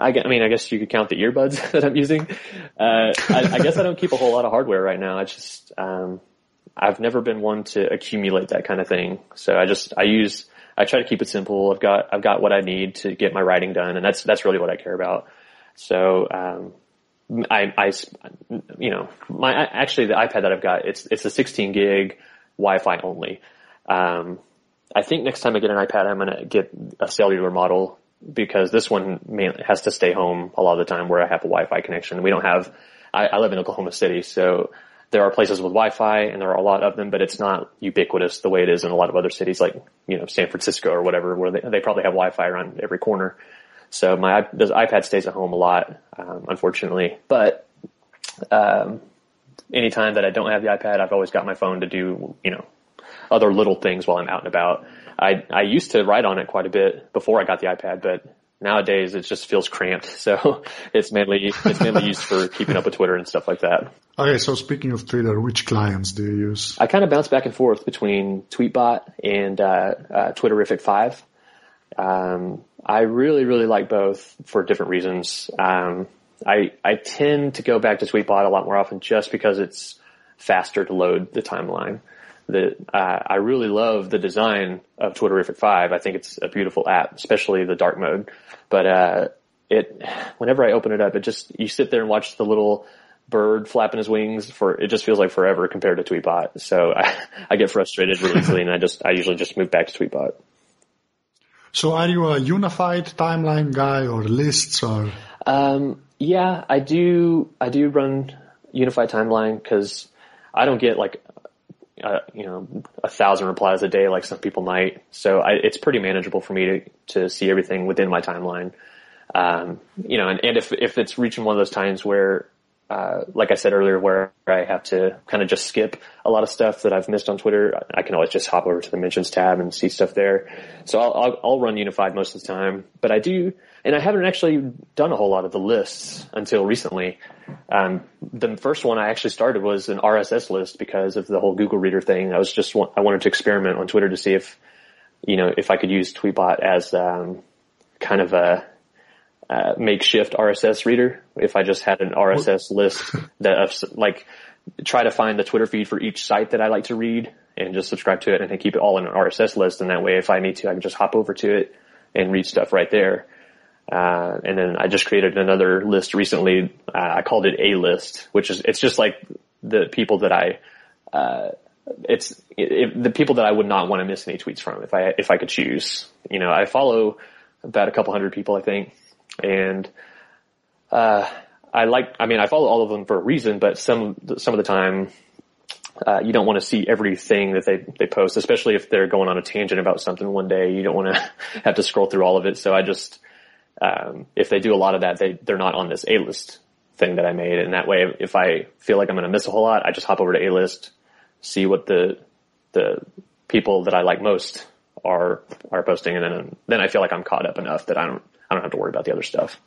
I, I mean, I guess you could count the earbuds that I'm using. Uh, I, I, guess I don't keep a whole lot of hardware right now. I just, um, I've never been one to accumulate that kind of thing. So I just, I use I try to keep it simple. I've got I've got what I need to get my writing done, and that's that's really what I care about. So um, I, I you know my actually the iPad that I've got it's it's a 16 gig Wi-Fi only. Um, I think next time I get an iPad, I'm gonna get a cellular model because this one has to stay home a lot of the time where I have a Wi-Fi connection. We don't have. I, I live in Oklahoma City, so there are places with Wi-Fi and there are a lot of them, but it's not ubiquitous the way it is in a lot of other cities like, you know, San Francisco or whatever, where they, they probably have Wi-Fi around every corner. So my, the iPad stays at home a lot, um, unfortunately, but, um, anytime that I don't have the iPad, I've always got my phone to do, you know, other little things while I'm out and about. I, I used to write on it quite a bit before I got the iPad, but nowadays it just feels cramped. So it's mainly, it's mainly used for keeping up with Twitter and stuff like that. Okay. So speaking of Twitter, which clients do you use? I kind of bounce back and forth between Tweetbot and, uh, uh, Twitterrific 5. Um, I really, really like both for different reasons. Um, I, I tend to go back to Tweetbot a lot more often just because it's faster to load the timeline that uh, I really love the design of Twitterrific 5. I think it's a beautiful app, especially the dark mode. But uh, it, whenever I open it up, it just you sit there and watch the little bird flapping his wings for it just feels like forever compared to Tweetbot. So I, I get frustrated really easily, and I just I usually just move back to Tweetbot. So are you a unified timeline guy or lists or? Um, yeah, I do. I do run unified timeline because I don't get like uh, you know, a thousand replies a day like some people might. So I, it's pretty manageable for me to, to see everything within my timeline. Um, you know, and, and if, if it's reaching one of those times where, uh, like I said earlier, where I have to kind of just skip a lot of stuff that I've missed on Twitter, I can always just hop over to the mentions tab and see stuff there. So I'll, I'll, I'll run unified most of the time, but I do, and I haven't actually done a whole lot of the lists until recently. Um, the first one I actually started was an RSS list because of the whole Google Reader thing. I was just I wanted to experiment on Twitter to see if you know if I could use Tweetbot as um, kind of a uh, makeshift RSS reader. If I just had an RSS list that of like try to find the Twitter feed for each site that I like to read and just subscribe to it and then keep it all in an RSS list. And that way, if I need to, I can just hop over to it and read stuff right there. Uh, and then I just created another list recently. Uh, I called it a list, which is, it's just like the people that I, uh, it's it, the people that I would not want to miss any tweets from if I, if I could choose, you know, I follow about a couple hundred people, I think. And, uh, I like, I mean, I follow all of them for a reason, but some, some of the time, uh, you don't want to see everything that they, they post, especially if they're going on a tangent about something one day. You don't want to have to scroll through all of it. So I just, um, if they do a lot of that, they they're not on this A list thing that I made, and that way, if I feel like I'm going to miss a whole lot, I just hop over to A list, see what the the people that I like most are are posting, and then then I feel like I'm caught up enough that I don't I don't have to worry about the other stuff.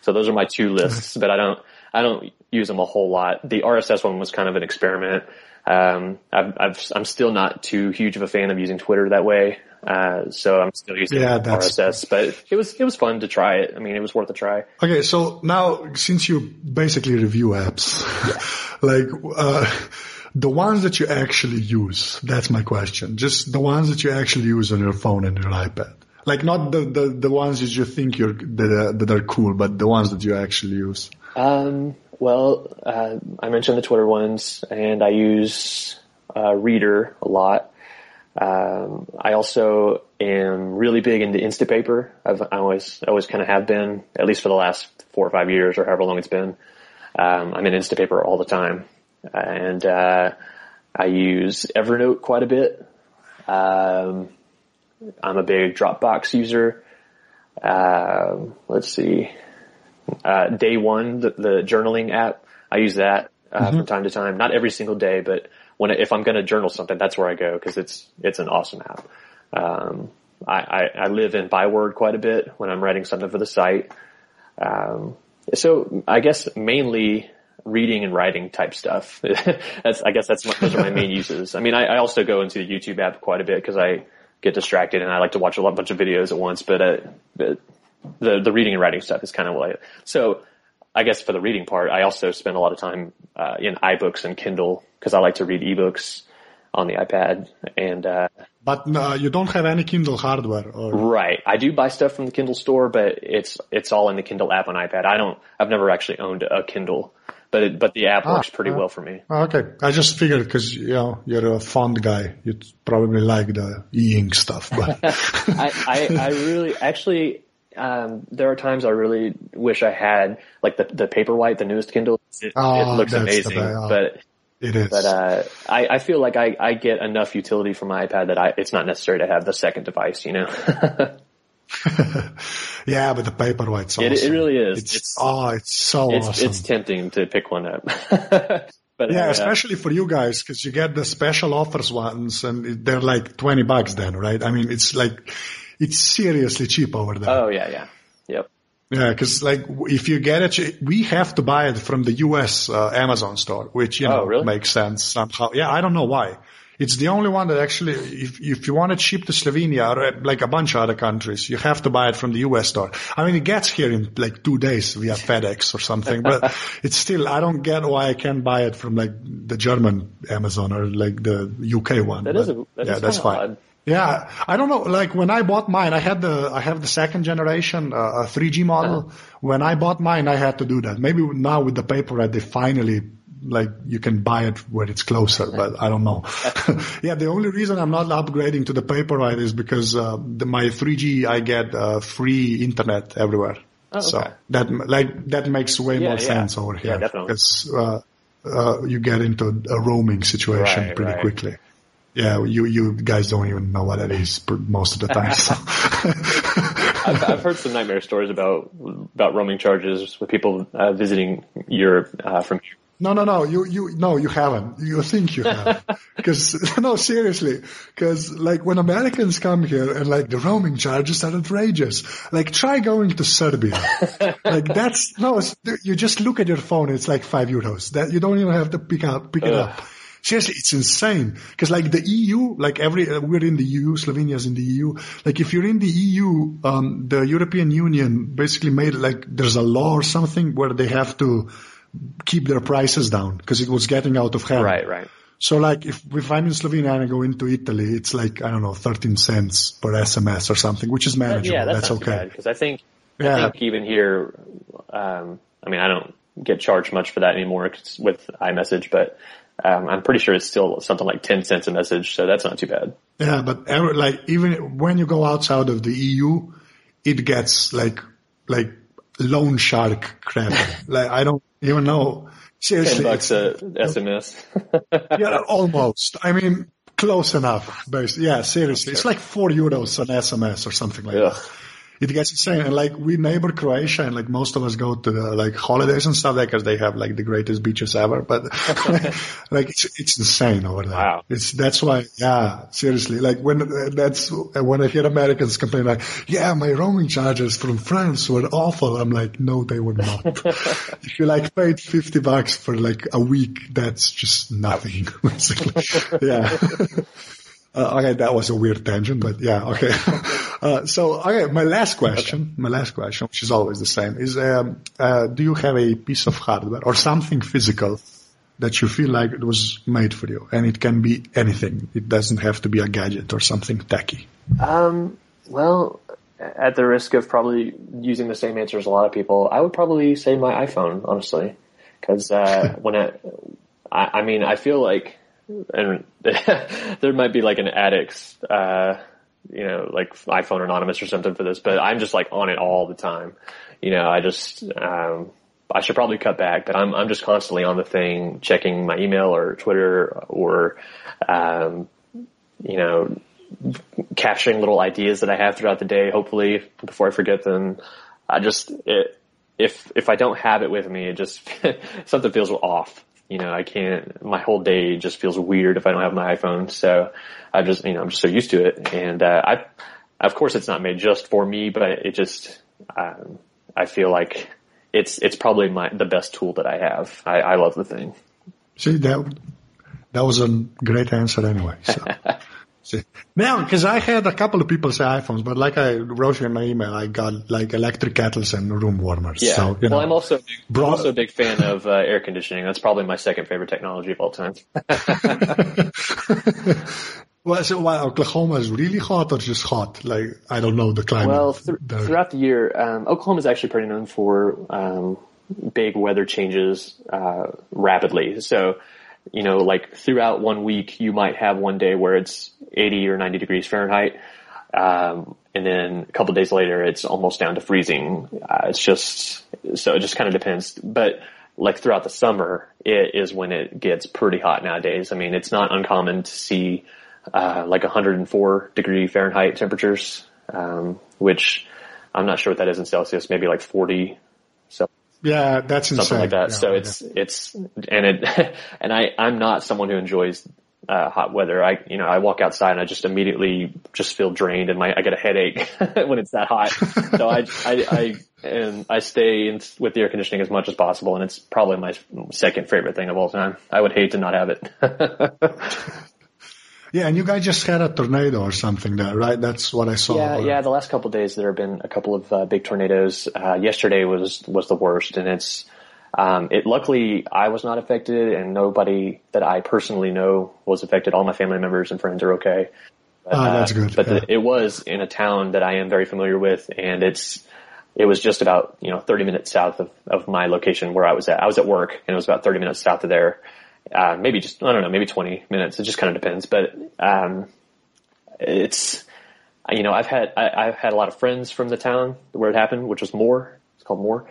So those are my two lists, but I don't I don't use them a whole lot. The RSS one was kind of an experiment. Um, I've, I've, I'm still not too huge of a fan of using Twitter that way. Uh, so I'm still using yeah, RSS, but it was, it was fun to try it. I mean, it was worth a try. Okay. So now since you basically review apps, yeah. like, uh, the ones that you actually use, that's my question. Just the ones that you actually use on your phone and your iPad. Like not the, the, the ones that you think you're, that, that are cool, but the ones that you actually use. Um, well, uh, I mentioned the Twitter ones, and I use uh, Reeder a lot. Um, I also am really big into Instapaper. I've I always always kind of have been, at least for the last four or five years, or however long it's been. Um, I'm in Instapaper all the time, and uh, I use Evernote quite a bit. Um, I'm a big Dropbox user. Uh, let's see uh, Day One, the, the, journaling app. I use that uh, mm-hmm. from time to time. Not every single day, but when if I'm going to journal something, that's where I go because it's it's an awesome app. Um, I, I, I, live in Byword quite a bit when I'm writing something for the site. Um, so I guess mainly reading and writing type stuff. that's I guess that's those are my main uses. I mean, I, I also go into the YouTube app quite a bit because I get distracted and I like to watch a lot, bunch of videos at once. But, uh, the the reading and writing stuff is kind of what I, so I guess for the reading part, I also spend a lot of time uh, in iBooks and Kindle because I like to read ebooks on the iPad and. Uh, but uh, you don't have any Kindle hardware, or... right? I do buy stuff from the Kindle store, but it's it's all in the Kindle app on iPad. I don't. I've never actually owned a Kindle, but it, but the app ah, works pretty uh, well for me. Okay, I just figured because you know you're a font guy, you probably like the e-ink stuff. But I, I I really actually um, there are times I really wish I had like the the Paperwhite, the newest Kindle. It, oh, it looks amazing, but it is. But uh, I I feel like I I get enough utility from my iPad that I it's not necessary to have the second device. You know. yeah, but the Paperwhite's awesome. It, it really is. It's, it's, oh, it's so it's, awesome. It's tempting to pick one up. But yeah, uh, especially for you guys, because you get the special offers ones, and they're like twenty bucks then, right? I mean, it's like it's seriously cheap over there. Oh yeah, yeah, yep. Yeah, because like if you get it, we have to buy it from the U.S. Uh, Amazon store, which you know oh, really? makes sense somehow. Yeah, I don't know why. It's the only one that actually, if if you want it shipped to Slovenia or uh, like a bunch of other countries, you have to buy it from the U.S. store. I mean, it gets here in like two days via FedEx or something, but it's still I don't get why I can't buy it from like the German Amazon or like the UK one. That is a, that yeah, is that's fine. Odd. Yeah, I don't know. Like when I bought mine, I had the I have the second generation uh, 3G model. Uh-huh. When I bought mine, I had to do that. Maybe now with the paper, they finally like you can buy it where it's closer, but I don't know. yeah, the only reason I'm not upgrading to the Paperwhite is because uh, the, my 3G I get uh, free internet everywhere. Oh, okay. So that like that makes way yeah, more yeah. sense over here. Yeah. Because uh, uh, you get into a roaming situation right, pretty right. quickly. Yeah, you you guys don't even know what that is most of the time. So. I've, I've, heard some nightmare stories about about roaming charges with people uh, visiting Europe uh, from here. No, no, no. You, you, no, you haven't. You think you have. Cause, no, seriously. Cause like when Americans come here and like the roaming charges are outrageous. Like try going to Serbia. like that's, no, you just look at your phone. It's like five euros that you don't even have to pick up, pick it up. Seriously, it's insane. Cause like the EU, like every, uh, we're in the EU, Slovenia's in the EU. Like if you're in the EU, um, the European Union basically made like, there's a law or something where they have to, keep their prices down because it was getting out of hand. Right, right. So like if, if I'm in Slovenia and I go into Italy, it's like, I don't know, 13 cents per SMS or something, which is manageable. Yeah, that's, that's okay. Because I think, yeah. I think even here, um, I mean, I don't get charged much for that anymore with iMessage, but um, I'm pretty sure it's still something like 10 cents a message. So that's not too bad. Yeah. But ever, like even when you go outside of the EU, it gets like, like loan shark crap. like I don't even know. Seriously. 10 bucks a SMS. yeah, almost. I mean, close enough. Basically. Yeah, seriously. It's like four euros an SMS or something like Ugh. that. It gets insane. And like we neighbor Croatia and like most of us go to the like holidays and stuff there because they have like the greatest beaches ever. But like it's, it's insane over there. Wow. It's, that's why, yeah, seriously. Like when uh, that's uh, when I hear Americans complain like, yeah, my roaming charges from France were awful. I'm like, no, they were not. if you like paid 50 bucks for like a week, that's just nothing. yeah. Uh, okay, that was a weird tangent, but yeah, okay. Uh, so, okay, my last question, okay. my last question, which is always the same, is um, uh, do you have a piece of hardware or something physical that you feel like it was made for you? And it can be anything. It doesn't have to be a gadget or something tacky. Um, well, at the risk of probably using the same answer as a lot of people, I would probably say my iPhone, honestly, because uh, when I, I, I mean, I feel like and there might be like an addict's, uh, you know, like iPhone Anonymous or something for this, but I'm just like on it all the time. You know, I just, um, I should probably cut back, but I'm, I'm just constantly on the thing, checking my email or Twitter or, um, you know, capturing little ideas that I have throughout the day, hopefully before I forget them. I just, it, if, if I don't have it with me, it just, something feels off you know, I can't, my whole day just feels weird if I don't have my iPhone. So I just, you know, I'm just so used to it. And, uh, I, of course it's not made just for me, but it just, um, I feel like it's, it's probably my, the best tool that I have. I, I love the thing. See, that, that was a great answer anyway. So. Now, because I had a couple of people say iPhones, but like I wrote you in my email, I got like electric kettles and room warmers. Yeah. So, well, know, I'm also I'm also a big fan of uh, air conditioning. That's probably my second favorite technology of all time. well, so why Oklahoma is really hot or just hot? Like I don't know the climate. Well, th- throughout the year, um, Oklahoma is actually pretty known for um, big weather changes uh, rapidly. So you know, like throughout one week, you might have one day where it's 80 or 90 degrees Fahrenheit. Um, and then a couple days later, it's almost down to freezing. Uh, it's just, so it just kind of depends. But like throughout the summer, it is when it gets pretty hot nowadays. I mean, it's not uncommon to see, uh, like 104 degree Fahrenheit temperatures, um, which I'm not sure what that is in Celsius, maybe like 40 yeah, that's something insane. like that. Yeah, so it's yeah. it's and it and I I'm not someone who enjoys uh, hot weather. I you know I walk outside and I just immediately just feel drained and my I get a headache when it's that hot. so I I I and I stay in, with the air conditioning as much as possible, and it's probably my second favorite thing of all time. I would hate to not have it. Yeah, and you guys just had a tornado or something there, right? That's what I saw. Yeah, yeah. The last couple days there have been a couple of uh, big tornadoes. Uh, yesterday was was the worst, and it's um, it. Luckily, I was not affected, and nobody that I personally know was affected. All my family members and friends are okay. But, oh, that's good. Uh, but yeah. the, it was in a town that I am very familiar with, and it's it was just about you know 30 minutes south of of my location where I was at. I was at work, and it was about 30 minutes south of there uh, maybe just, I don't know, maybe 20 minutes. It just kind of depends, but, um, it's, you know, I've had, I, have had a lot of friends from the town where it happened, which was Moore. It's called Moore.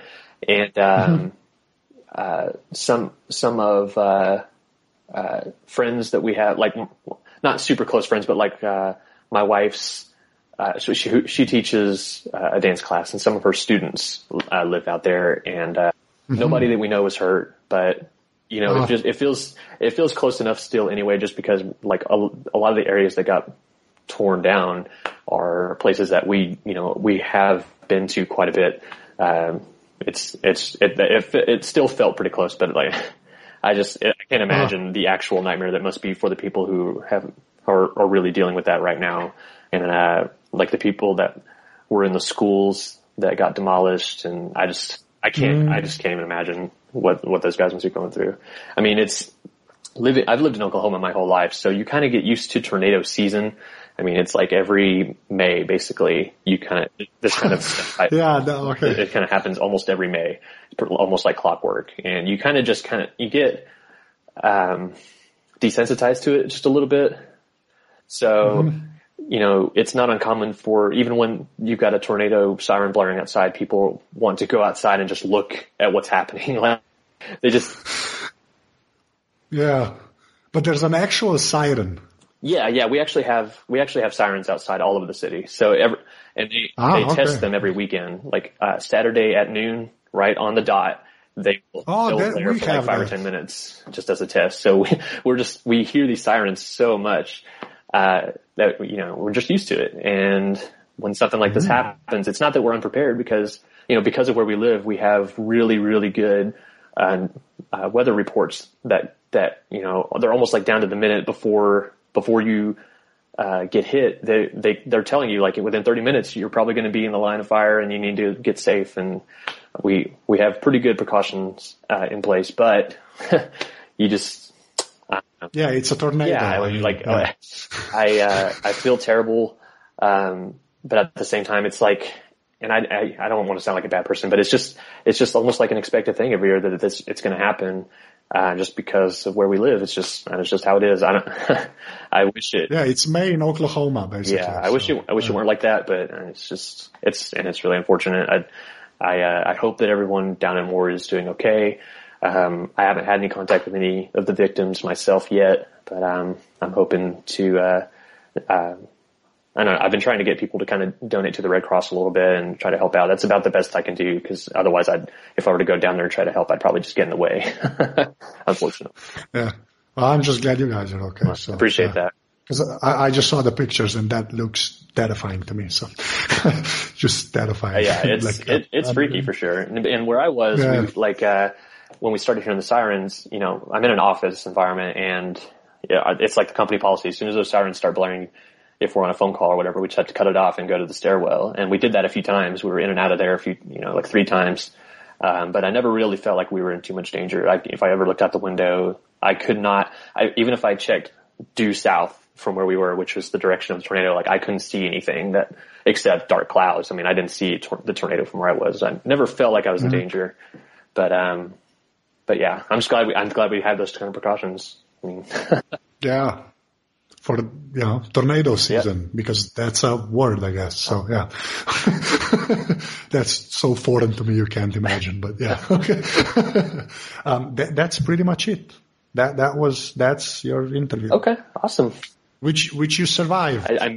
And, um, mm-hmm. uh, some, some of, uh, uh, friends that we have, like, not super close friends, but like, uh, my wife's, uh, so she, she teaches uh, a dance class and some of her students uh, live out there and, uh, mm-hmm. nobody that we know was hurt, but you know, it just, it feels, it feels close enough still anyway, just because like a, a lot of the areas that got torn down are places that we, you know, we have been to quite a bit. Um, it's, it's, it, it, it still felt pretty close, but like, I just, I can't imagine the actual nightmare that must be for the people who have, are, are really dealing with that right now. And, uh, like the people that were in the schools that got demolished and I just, I can't, mm. I just can't even imagine what what those guys must be going through. I mean, it's living. I've lived in Oklahoma my whole life, so you kind of get used to tornado season. I mean, it's like every May, basically. You kind of this kind of yeah, no, okay. It, it kind of happens almost every May, almost like clockwork, and you kind of just kind of you get um, desensitized to it just a little bit. So. Mm-hmm you know, it's not uncommon for even when you've got a tornado siren blaring outside, people want to go outside and just look at what's happening. Like they just. Yeah. But there's an actual siren Yeah, yeah, we actually have we actually have sirens outside all over the city. So every and they, Ah, they okay. test them every weekend, like uh, Saturday at noon, right on the dot. They will Oh, that- flare for like five or ten minutes just as a test. So we, we're just we hear these sirens so much uh, that you know we're just used to it. And when something like this Mm. happens, it's not that we're unprepared because you know because of where we live, we have really really good uh, uh, weather reports that that you know they're almost like down to the minute before before you uh, get hit. They they they're telling you like within 30 minutes you're probably going to be in the line of fire and you need to get safe. And we we have pretty good precautions uh, in place, but you just Yeah, it's a tornado. yeah, I like yeah. I uh, I feel terrible, um, but at the same time, it's like, and I, I I don't want to sound like a bad person, but it's just it's just almost like an expected thing every year that it's it's going to happen, uh, just because of where we live. It's just and it's just how it is. I don't. I wish it. yeah, it's May in Oklahoma, basically. Yeah, I wish so, it. I wish it weren't like that, but uh, it's just it's and it's really unfortunate. I I uh, I hope that everyone down in Moore is doing okay. Um, I haven't had any contact with any of the victims myself yet, but um, I'm hoping to. Uh, uh, I don't know. I've been trying to get people to kind of donate to the Red Cross a little bit and try to help out. That's about the best I can do because otherwise, I'd if I were to go down there and try to help, I'd probably just get in the way. Unfortunately, Yeah. Well, I'm just glad you guys are okay. So, appreciate yeah. that. Because I, I just saw the pictures and that looks terrifying to me. So just terrifying. yeah, it's Like, it, it's um, freaky for sure. And, and where I was, Yeah. we, like uh, when we started hearing the sirens, you know, I'm in an office environment, and yeah, it's like the company policy. As soon as those sirens start blaring, if we're on a phone call or whatever, we just have to cut it off and go to the stairwell. And we did that a few times. We were in and out of there a few, you know, like three times. Um, but I never really felt like we were in too much danger. I, if I ever looked out the window, I could not, I, even if I checked due south from where we were, which was the direction of the tornado, like I couldn't see anything that, except dark clouds. I mean, I didn't see tor- the tornado from where I was. I never felt like I was in danger. But, um, but yeah, I'm just glad we, I'm glad we had those kind of precautions. I mean, Yeah. For the, you know, tornado season, because that's a word, I guess. So yeah. that's so foreign to me, you can't imagine, but yeah. Okay. um, that, that's pretty much it. That, that was, that's your interview. okay, awesome. Which, which you survived. I, I, I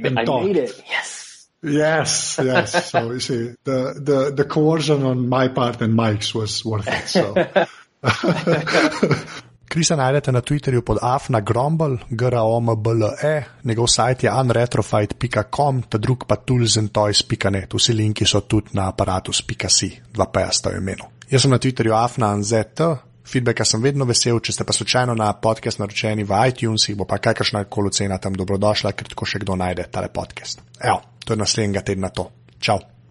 made it. Yes. Yes, yes. So you see, the, the, the coercion on my part and Myke's was worth it. So. Krisa najdete na Twitterju pod afnagrombl, g-r-o-m-b-l-e, njegov sajt je unretrofight.com, ta drug pa toolsandtoys.net. Vsi linki so tudi na aparatus.si, dva pa sta v imenu. Jaz sem na Twitterju afnanzet, feedbacka sem vedno vesel, če ste pa slučajno na podcast naročeni v iTunesih, bo pa kakršna koli cena tam dobrodošla, ker tako še kdo najde tale podcast. Evo, to je naslednjega tedna to. Čau!